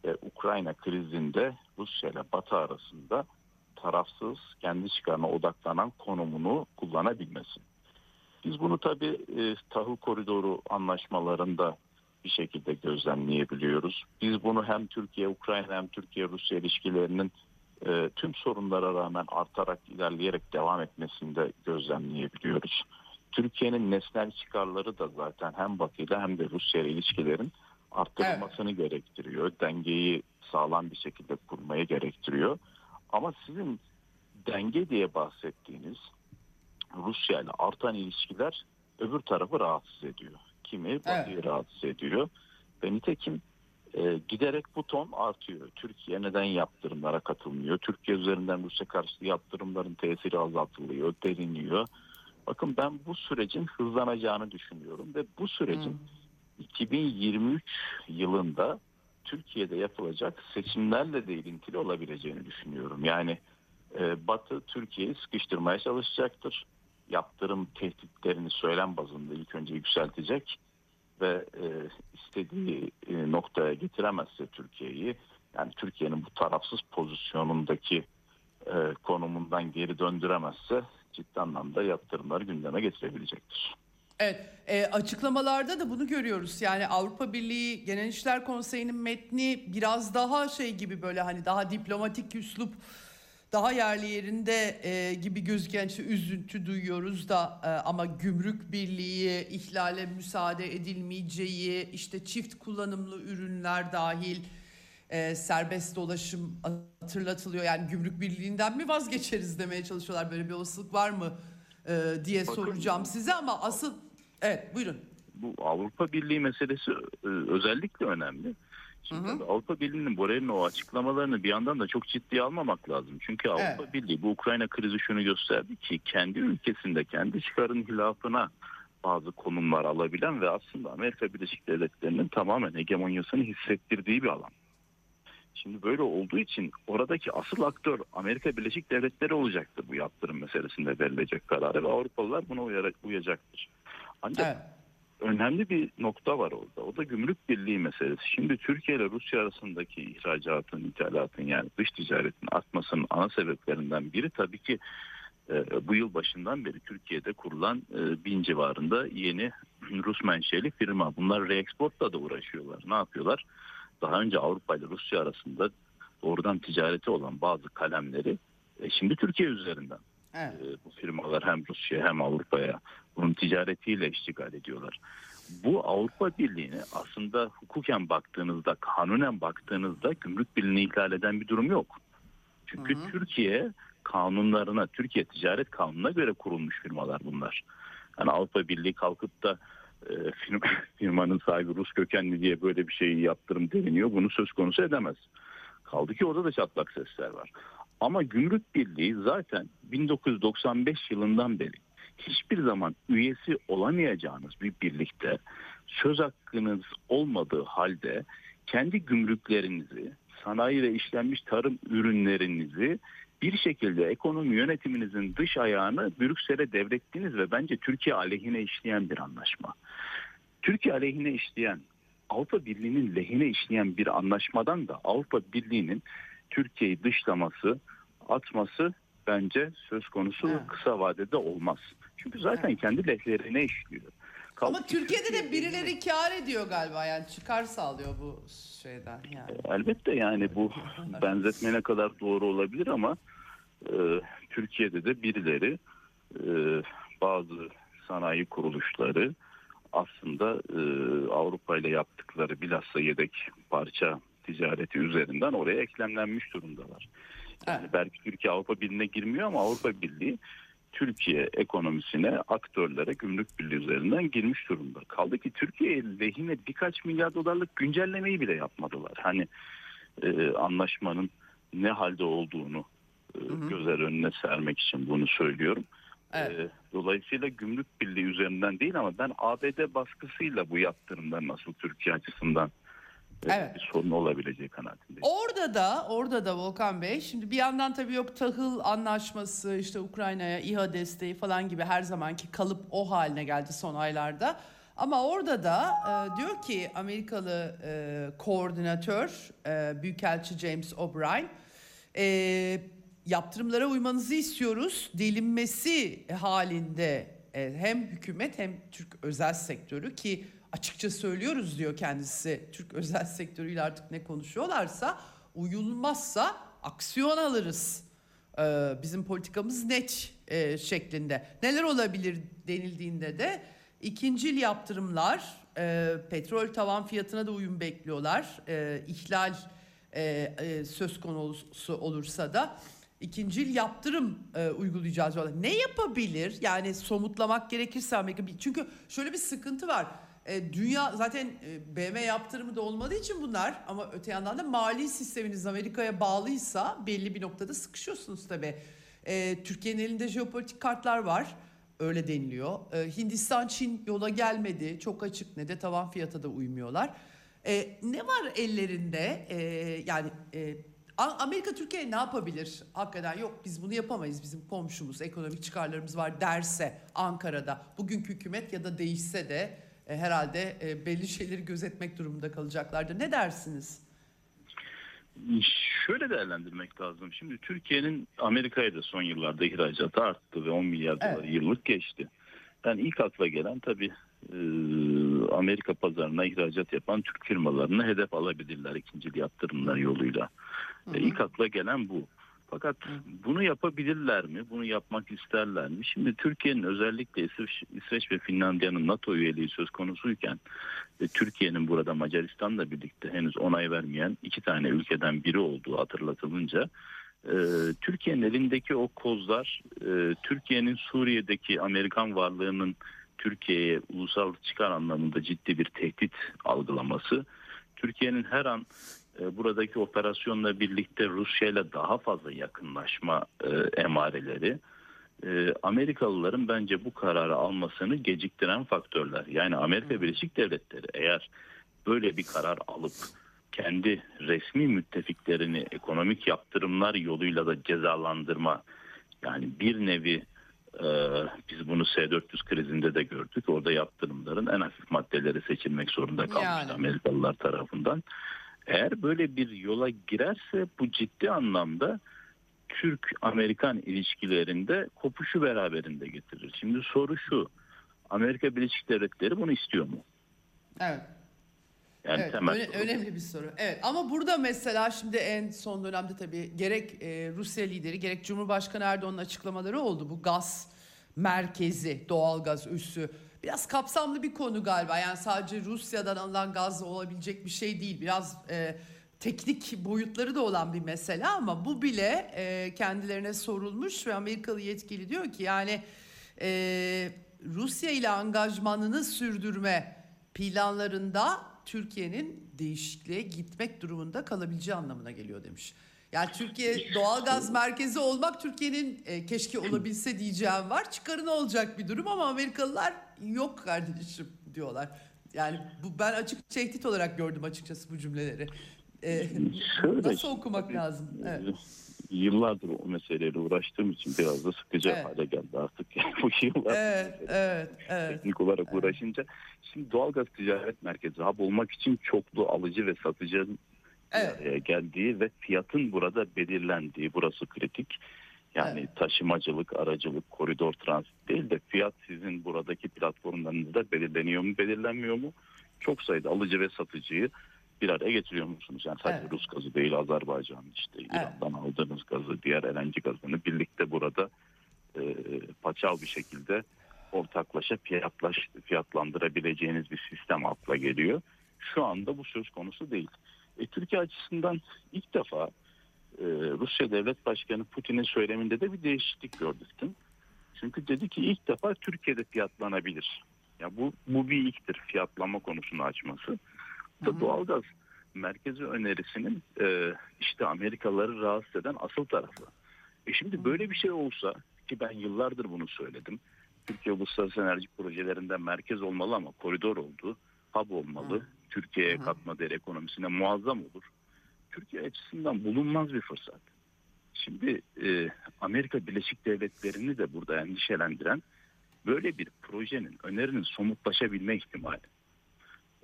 ve Ukrayna krizinde Rusya ile Batı arasında tarafsız, kendi çıkarına odaklanan konumunu kullanabilmesi. Biz bunu tabii e, tahıl koridoru anlaşmalarında bir şekilde gözlemleyebiliyoruz. Biz bunu hem Türkiye-Ukrayna hem Türkiye-Rusya ilişkilerinin e, tüm sorunlara rağmen artarak ilerleyerek devam etmesinde gözlemleyebiliyoruz. Türkiye'nin nesnel çıkarları da zaten hem Batı ile hem de Rusya ile ilişkilerin arttırılmasını gerektiriyor. Dengeyi sağlam bir şekilde kurmaya gerektiriyor. Ama sizin denge diye bahsettiğiniz Rusya ile artan ilişkiler öbür tarafı rahatsız ediyor. Kimi Batı'yı rahatsız ediyor. Ve nitekim e, giderek bu ton artıyor. Türkiye neden yaptırımlara katılmıyor? Türkiye üzerinden Rusya karşıtı yaptırımların tesiri azaltılıyor, deliniyor. Bakın ben bu sürecin hızlanacağını düşünüyorum ve bu sürecin Hı. 2023 yılında Türkiye'de yapılacak seçimlerle de ilintili olabileceğini düşünüyorum. Yani e, Batı Türkiye'yi sıkıştırmaya çalışacaktır. Yaptırım tehditlerini söylem bazında ilk önce yükseltecek ve e, istediği e, noktaya getiremezse Türkiye'yi yani Türkiye'nin bu tarafsız pozisyonundaki e, konumundan geri döndüremezse ciddi anlamda yaptırımları gündeme getirebilecektir. Evet, e, açıklamalarda da bunu görüyoruz. Yani Avrupa Birliği Genel İşler Konseyi'nin metni biraz daha şey gibi böyle hani daha diplomatik üslup, daha yerli yerinde e, gibi gözüken işte üzüntü duyuyoruz da e, ama gümrük birliği, ihlale müsaade edilmeyeceği, işte çift kullanımlı ürünler dahil e, serbest dolaşım hatırlatılıyor. Yani gümrük birliğinden mi vazgeçeriz demeye çalışıyorlar. Böyle bir olasılık var mı e, diye Bakın- soracağım size ama asıl evet buyurun. Bu Avrupa Birliği meselesi e, özellikle önemli. Şimdi tabii Avrupa Birliği'nin Borrell'in o açıklamalarını bir yandan da çok ciddiye almamak lazım. Çünkü Avrupa Evet. Birliği bu Ukrayna krizi şunu gösterdi ki kendi ülkesinde kendi çıkarın hilafına bazı konumlar alabilen ve aslında Amerika Birleşik Devletleri'nin tamamen hegemonyasını hissettirdiği bir alan. Şimdi böyle olduğu için oradaki asıl aktör Amerika Birleşik Devletleri olacaktır bu yaptırım meselesinde verilecek kararı ve Avrupalılar buna uyarak uyacaktır. Ancak Evet. önemli bir nokta var orada. O da gümrük birliği meselesi. Şimdi Türkiye ile Rusya arasındaki ihracatın, ithalatın yani dış ticaretin artmasının ana sebeplerinden biri tabii ki e, bu yıl başından beri Türkiye'de kurulan e, bin civarında yeni Rus menşeli firma. Bunlar reexportla da uğraşıyorlar. Ne yapıyorlar? Daha önce Avrupa ile Rusya arasında doğrudan ticareti olan bazı kalemleri e, şimdi Türkiye üzerinden Evet. e, bu firmalar hem Rusya hem Avrupa'ya bunun ticaretiyle iştigal ediyorlar. Bu Avrupa Birliği'ne aslında hukuken baktığınızda, kanunen baktığınızda gümrük birliğini ihlal eden bir durum yok. Çünkü Türkiye kanunlarına, Türkiye ticaret kanununa göre kurulmuş firmalar bunlar. Yani Avrupa Birliği kalkıp da e, firma, firmanın sahibi Rus kökenli diye böyle bir şeyi yaptırım deniliyor. Bunu söz konusu edemez. Kaldı ki orada da çatlak sesler var. Ama Gümrük Birliği zaten 1995 yılından beri hiçbir zaman üyesi olamayacağınız bir birlikte söz hakkınız olmadığı halde kendi gümrüklerinizi, sanayi ve işlenmiş tarım ürünlerinizi bir şekilde ekonomi yönetiminizin dış ayağını Brüksel'e devrettiğiniz ve bence Türkiye aleyhine işleyen bir anlaşma. Türkiye aleyhine işleyen, Avrupa Birliği'nin lehine işleyen bir anlaşmadan da Avrupa Birliği'nin Türkiye'yi dışlaması, atması bence söz konusu Evet. kısa vadede olmaz. Çünkü zaten kendi lehlerine işliyor. Kaldı Ama ki Türkiye'de de birileri kar ediyor galiba yani çıkar sağlıyor bu şeyden yani. Elbette yani bu benzetme ne kadar doğru olabilir ama e, Türkiye'de de birileri e, bazı sanayi kuruluşları aslında e, Avrupa ile yaptıkları bilhassa yedek parça ticareti üzerinden oraya eklemlenmiş durumdalar. Yani Evet. belki Türkiye Avrupa Birliği'ne girmiyor ama Avrupa Birliği Türkiye ekonomisine aktörlere gümrük birliği üzerinden girmiş durumda. Kaldı ki Türkiye lehine birkaç milyar dolarlık güncellemeyi bile yapmadılar. Hani e, anlaşmanın ne halde olduğunu gözler önüne sermek için bunu söylüyorum. Evet. E, dolayısıyla gümrük birliği üzerinden değil ama ben ABD baskısıyla bu yaptırımdan nasıl Türkiye açısından e, Evet. bir sorun olabileceği kanaatindeyim. Orada da orada da Volkan Bey şimdi bir yandan tabii yok tahıl anlaşması işte Ukrayna'ya İHA desteği falan gibi her zamanki kalıp o haline geldi son aylarda. Ama orada da e, diyor ki Amerikalı e, koordinatör e, Büyükelçi James O'Brien e, yaptırımlara uymanızı istiyoruz. Delinmesi halinde e, hem hükümet hem Türk özel sektörü ki açıkça söylüyoruz diyor kendisi. Türk özel sektörüyle artık ne konuşuyorlarsa uyulmazsa aksiyon alırız. Ee, bizim politikamız net e, şeklinde. Neler olabilir denildiğinde de ikincil yaptırımlar, e, petrol tavan fiyatına da uyum bekliyorlar. E, ihlal e, e, söz konusu olursa da ikincil yaptırım e, uygulayacağız diyorlar. Ne yapabilir? Yani somutlamak gerekirse Amerika çünkü şöyle bir sıkıntı var. E, dünya zaten e, BM yaptırımı da olmadığı için bunlar ama öte yandan da mali sisteminiz Amerika'ya bağlıysa belli bir noktada sıkışıyorsunuz tabii. E, Türkiye'nin elinde jeopolitik kartlar var. Öyle deniliyor. E, Hindistan, Çin yola gelmedi. Çok açık ne de tavan fiyata da uymuyorlar. E, ne var ellerinde? E, yani e, Amerika Türkiye ne yapabilir? Hakikaten yok biz bunu yapamayız. Bizim komşumuz, ekonomik çıkarlarımız var derse Ankara'da bugünkü hükümet ya da değişse de e, herhalde e, belli şeyleri gözetmek durumunda kalacaklardır. Ne dersiniz? Şöyle değerlendirmek lazım. Şimdi Türkiye'nin Amerika'ya da son yıllarda ihracatı arttı ve 10 milyar dolar Evet. yıllık geçti. Yani ilk akla gelen tabii e, Amerika pazarına ihracat yapan Türk firmalarını hedef alabilirler ikinci yaptırımlar yoluyla. E, ilk akla gelen bu. Fakat bunu yapabilirler mi? Bunu yapmak isterler mi? Şimdi Türkiye'nin özellikle İsveç, İsveç ve Finlandiya'nın NATO üyeliği söz konusuyken ve Türkiye'nin burada Macaristan'la birlikte henüz onay vermeyen iki tane ülkeden biri olduğu hatırlatılınca e, Türkiye'nin elindeki o kozlar e, Türkiye'nin Suriye'deki Amerikan varlığının Türkiye'ye ulusal çıkar anlamında ciddi bir tehdit algılaması Türkiye'nin her an e, buradaki operasyonla birlikte Rusya ile daha fazla yakınlaşma e, emareleri e, Amerikalıların bence bu kararı almasını geciktiren faktörler. Yani Amerika Birleşik Devletleri eğer böyle bir karar alıp kendi resmi müttefiklerini ekonomik yaptırımlar yoluyla da cezalandırma yani bir nevi e, biz bunu S-400 krizinde de gördük. Orada yaptırımların en hafif maddeleri seçilmek zorunda kalmıştı Yani. Amerikalılar tarafından. Eğer böyle bir yola girerse bu ciddi anlamda Türk-Amerikan ilişkilerinde kopuşu beraberinde getirir. Şimdi soru şu. Amerika Birleşik Devletleri bunu istiyor mu? Evet. Yani evet, temel öne- soru. önemli bir soru. Evet ama burada mesela şimdi en son dönemde tabii gerek e, Rusya lideri gerek Cumhurbaşkanı Erdoğan'ın açıklamaları oldu. Bu gaz merkezi, doğalgaz üssü biraz kapsamlı bir konu galiba. Yani sadece Rusya'dan alınan gaz olabilecek bir şey değil. Biraz e, teknik boyutları da olan bir mesele ama bu bile e, kendilerine sorulmuş ve Amerikalı yetkili diyor ki yani e, Rusya ile angajmanını sürdürme planlarında Türkiye'nin değişikliğe gitmek durumunda kalabileceği anlamına geliyor demiş. Yani Türkiye doğalgaz merkezi olmak Türkiye'nin e, keşke olabilse diyeceğim var. Çıkarı ne olacak bir durum ama Amerikalılar yok kardeşim diyorlar. Yani bu ben açık tehdit olarak gördüm açıkçası bu cümleleri. E, nasıl okumak lazım? Evet. Yıllardır o meseleyle uğraştığım için biraz da sıkıcı Evet. hale geldi artık. Yani bu yıllar Evet, evet, evet. teknik olarak uğraşınca. Şimdi doğalgaz ticaret merkezi hub olmak için çoklu alıcı ve satıcının bir Evet. geldiği ve fiyatın burada belirlendiği burası kritik. Yani Evet. taşımacılık, aracılık, koridor transit değil de fiyat sizin buradaki platformlarınızda belirleniyor mu, belirlenmiyor mu? Çok sayıda alıcı ve satıcıyı bir araya getiriyor musunuz? Yani sadece Evet. Rus gazı değil, Azerbaycan işte İran'dan aldığınız gazı, diğer LNG gazını birlikte burada e, paçal bir şekilde ortaklaşa fiyatlaş, fiyatlandırabileceğiniz bir sistem akla geliyor. Şu anda bu söz konusu değil. E, Türkiye açısından ilk defa e, Rusya Devlet Başkanı Putin'in söyleminde de bir değişiklik gördük. Çünkü dedi ki ilk defa Türkiye'de fiyatlanabilir. Ya bu bu bir ilktir fiyatlanma konusunu açması. Da doğalgaz merkezi önerisinin e, işte Amerikalıları rahatsız eden asıl tarafı. E şimdi böyle bir şey olsa ki ben yıllardır bunu söyledim. Türkiye uluslararası enerji projelerinden merkez olmalı ama koridor oldu. Hub olmalı. Türkiye'ye katma değer ekonomisine muazzam olur. Türkiye açısından bulunmaz bir fırsat. Şimdi e, Amerika Birleşik Devletleri'ni de burada endişelendiren böyle bir projenin, önerinin somutlaşabilme ihtimali.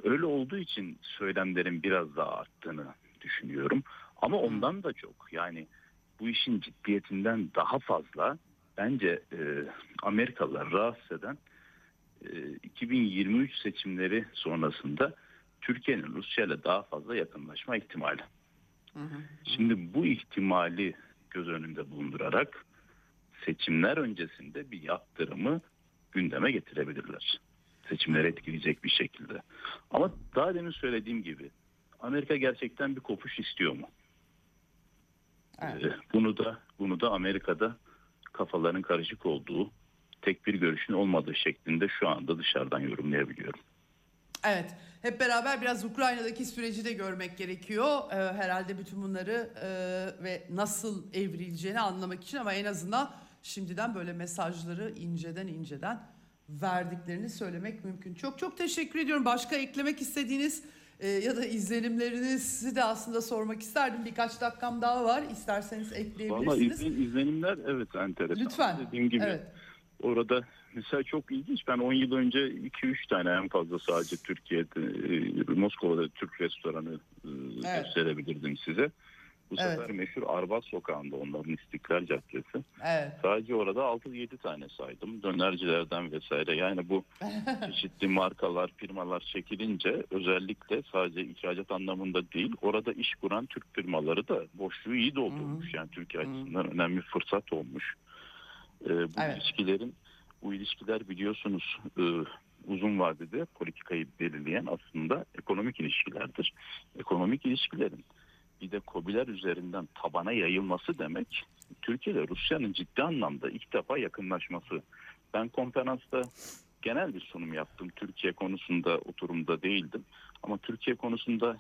Öyle olduğu için söylemlerin biraz daha arttığını düşünüyorum. Ama ondan da çok yani bu işin ciddiyetinden daha fazla bence e, Amerikalılar rahatsız eden e, 2023 seçimleri sonrasında Türkiye'nin Rusya ile daha fazla yakınlaşma ihtimali. Şimdi bu ihtimali göz önünde bulundurarak seçimler öncesinde bir yaptırımı gündeme getirebilirler. Seçimleri etkileyecek bir şekilde. Ama daha demin söylediğim gibi Amerika gerçekten bir kopuş istiyor mu? Evet. Ee, Bunu da bunu da Amerika'da kafaların karışık olduğu, tek bir görüşün olmadığı şeklinde şu anda dışarıdan yorumlayabiliyorum. Evet. Hep beraber biraz Ukrayna'daki süreci de görmek gerekiyor. Ee, herhalde bütün bunları e, ve nasıl evrileceğini anlamak için ama en azından şimdiden böyle mesajları inceden inceden verdiklerini söylemek mümkün. Çok çok teşekkür ediyorum. Başka eklemek istediğiniz e, ya da izlenimlerinizi de aslında sormak isterdim. Birkaç dakikam daha var. İsterseniz Valla ekleyebilirsiniz. izlen, izlenimler evet enteresan. Lütfen. Dediğim gibi Evet. orada mesela çok ilginç. Ben 10 yıl önce 2-3 tane en fazla sadece Türkiye'de e, Moskova'da Türk restoranı e, Evet. gösterebilirdim size. Bu Evet. sefer meşhur Arbat Sokağı'nda onların İstiklal Caddesi. Evet. Sadece orada 6-7 tane saydım. Dönercilerden vesaire. Yani bu çeşitli markalar, firmalar çekilince özellikle sadece ihracat anlamında değil, orada iş kuran Türk firmaları da boşluğu iyi doldurmuş. Yani Türkiye açısından önemli bir fırsat olmuş. Ee, bu Evet. ilişkilerin, bu ilişkiler biliyorsunuz e, uzun vadede politikayı belirleyen aslında ekonomik ilişkilerdir. Ekonomik ilişkilerin bir de COBİ'ler üzerinden tabana yayılması demek Türkiye ile Rusya'nın ciddi anlamda ilk defa yakınlaşması. Ben konferansta genel bir sunum yaptım. Türkiye konusunda oturumda değildim. Ama Türkiye konusunda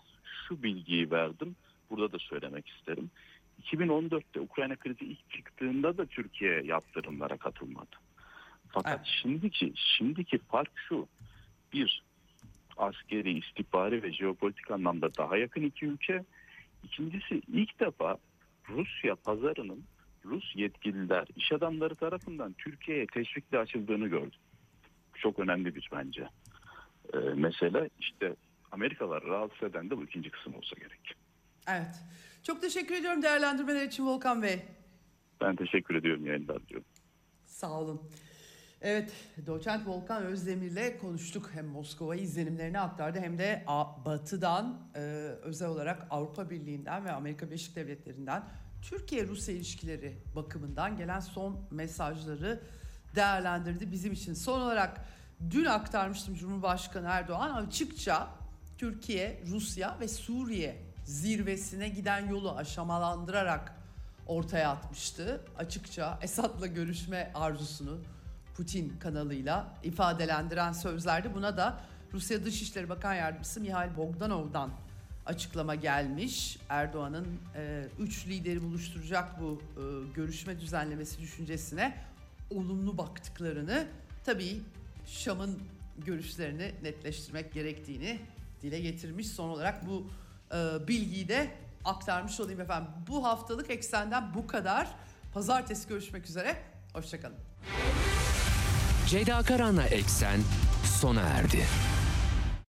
şu bilgiyi verdim. Burada da söylemek isterim. 2014'te Ukrayna krizi ilk çıktığında da Türkiye yaptırımlara katılmadı. Fakat Evet. şimdiki şimdiki fark şu. Bir, askeri, istihbari ve jeopolitik anlamda daha yakın iki ülke. İkincisi ilk defa Rusya pazarının Rus yetkililer, iş adamları tarafından Türkiye'ye teşvikle açıldığını gördüm. Çok önemli bir bence. Ee, mesela işte Amerikalar rahatsız eden de bu ikinci kısım olsa gerek. Evet. Çok teşekkür ediyorum değerlendirmeler için Volkan Bey. Ben teşekkür ediyorum yayınlar diyorum. Sağ olun. Evet, doçent Volkan Özdemir'le konuştuk. Hem Moskova izlenimlerini aktardı hem de Batı'dan e, özel olarak Avrupa Birliği'nden ve Amerika Birleşik Devletleri'nden Türkiye-Rusya ilişkileri bakımından gelen son mesajları değerlendirdi bizim için. Son olarak dün aktarmıştım Cumhurbaşkanı Erdoğan açıkça Türkiye, Rusya ve Suriye zirvesine giden yolu aşamalandırarak ortaya atmıştı. Açıkça Esad'la görüşme arzusunu Putin kanalıyla ifadelendiren sözlerdi. Buna da Rusya Dışişleri Bakan Yardımcısı Mihail Bogdanov'dan açıklama gelmiş. Erdoğan'ın e, üç lideri buluşturacak bu e, görüşme düzenlemesi düşüncesine olumlu baktıklarını tabii Şam'ın görüşlerini netleştirmek gerektiğini dile getirmiş. Son olarak bu e, bilgiyi de aktarmış olayım efendim. Bu haftalık Eksen'den bu kadar. Pazartesi görüşmek üzere. Hoşçakalın. Ceyda Karan'la Eksen sona erdi.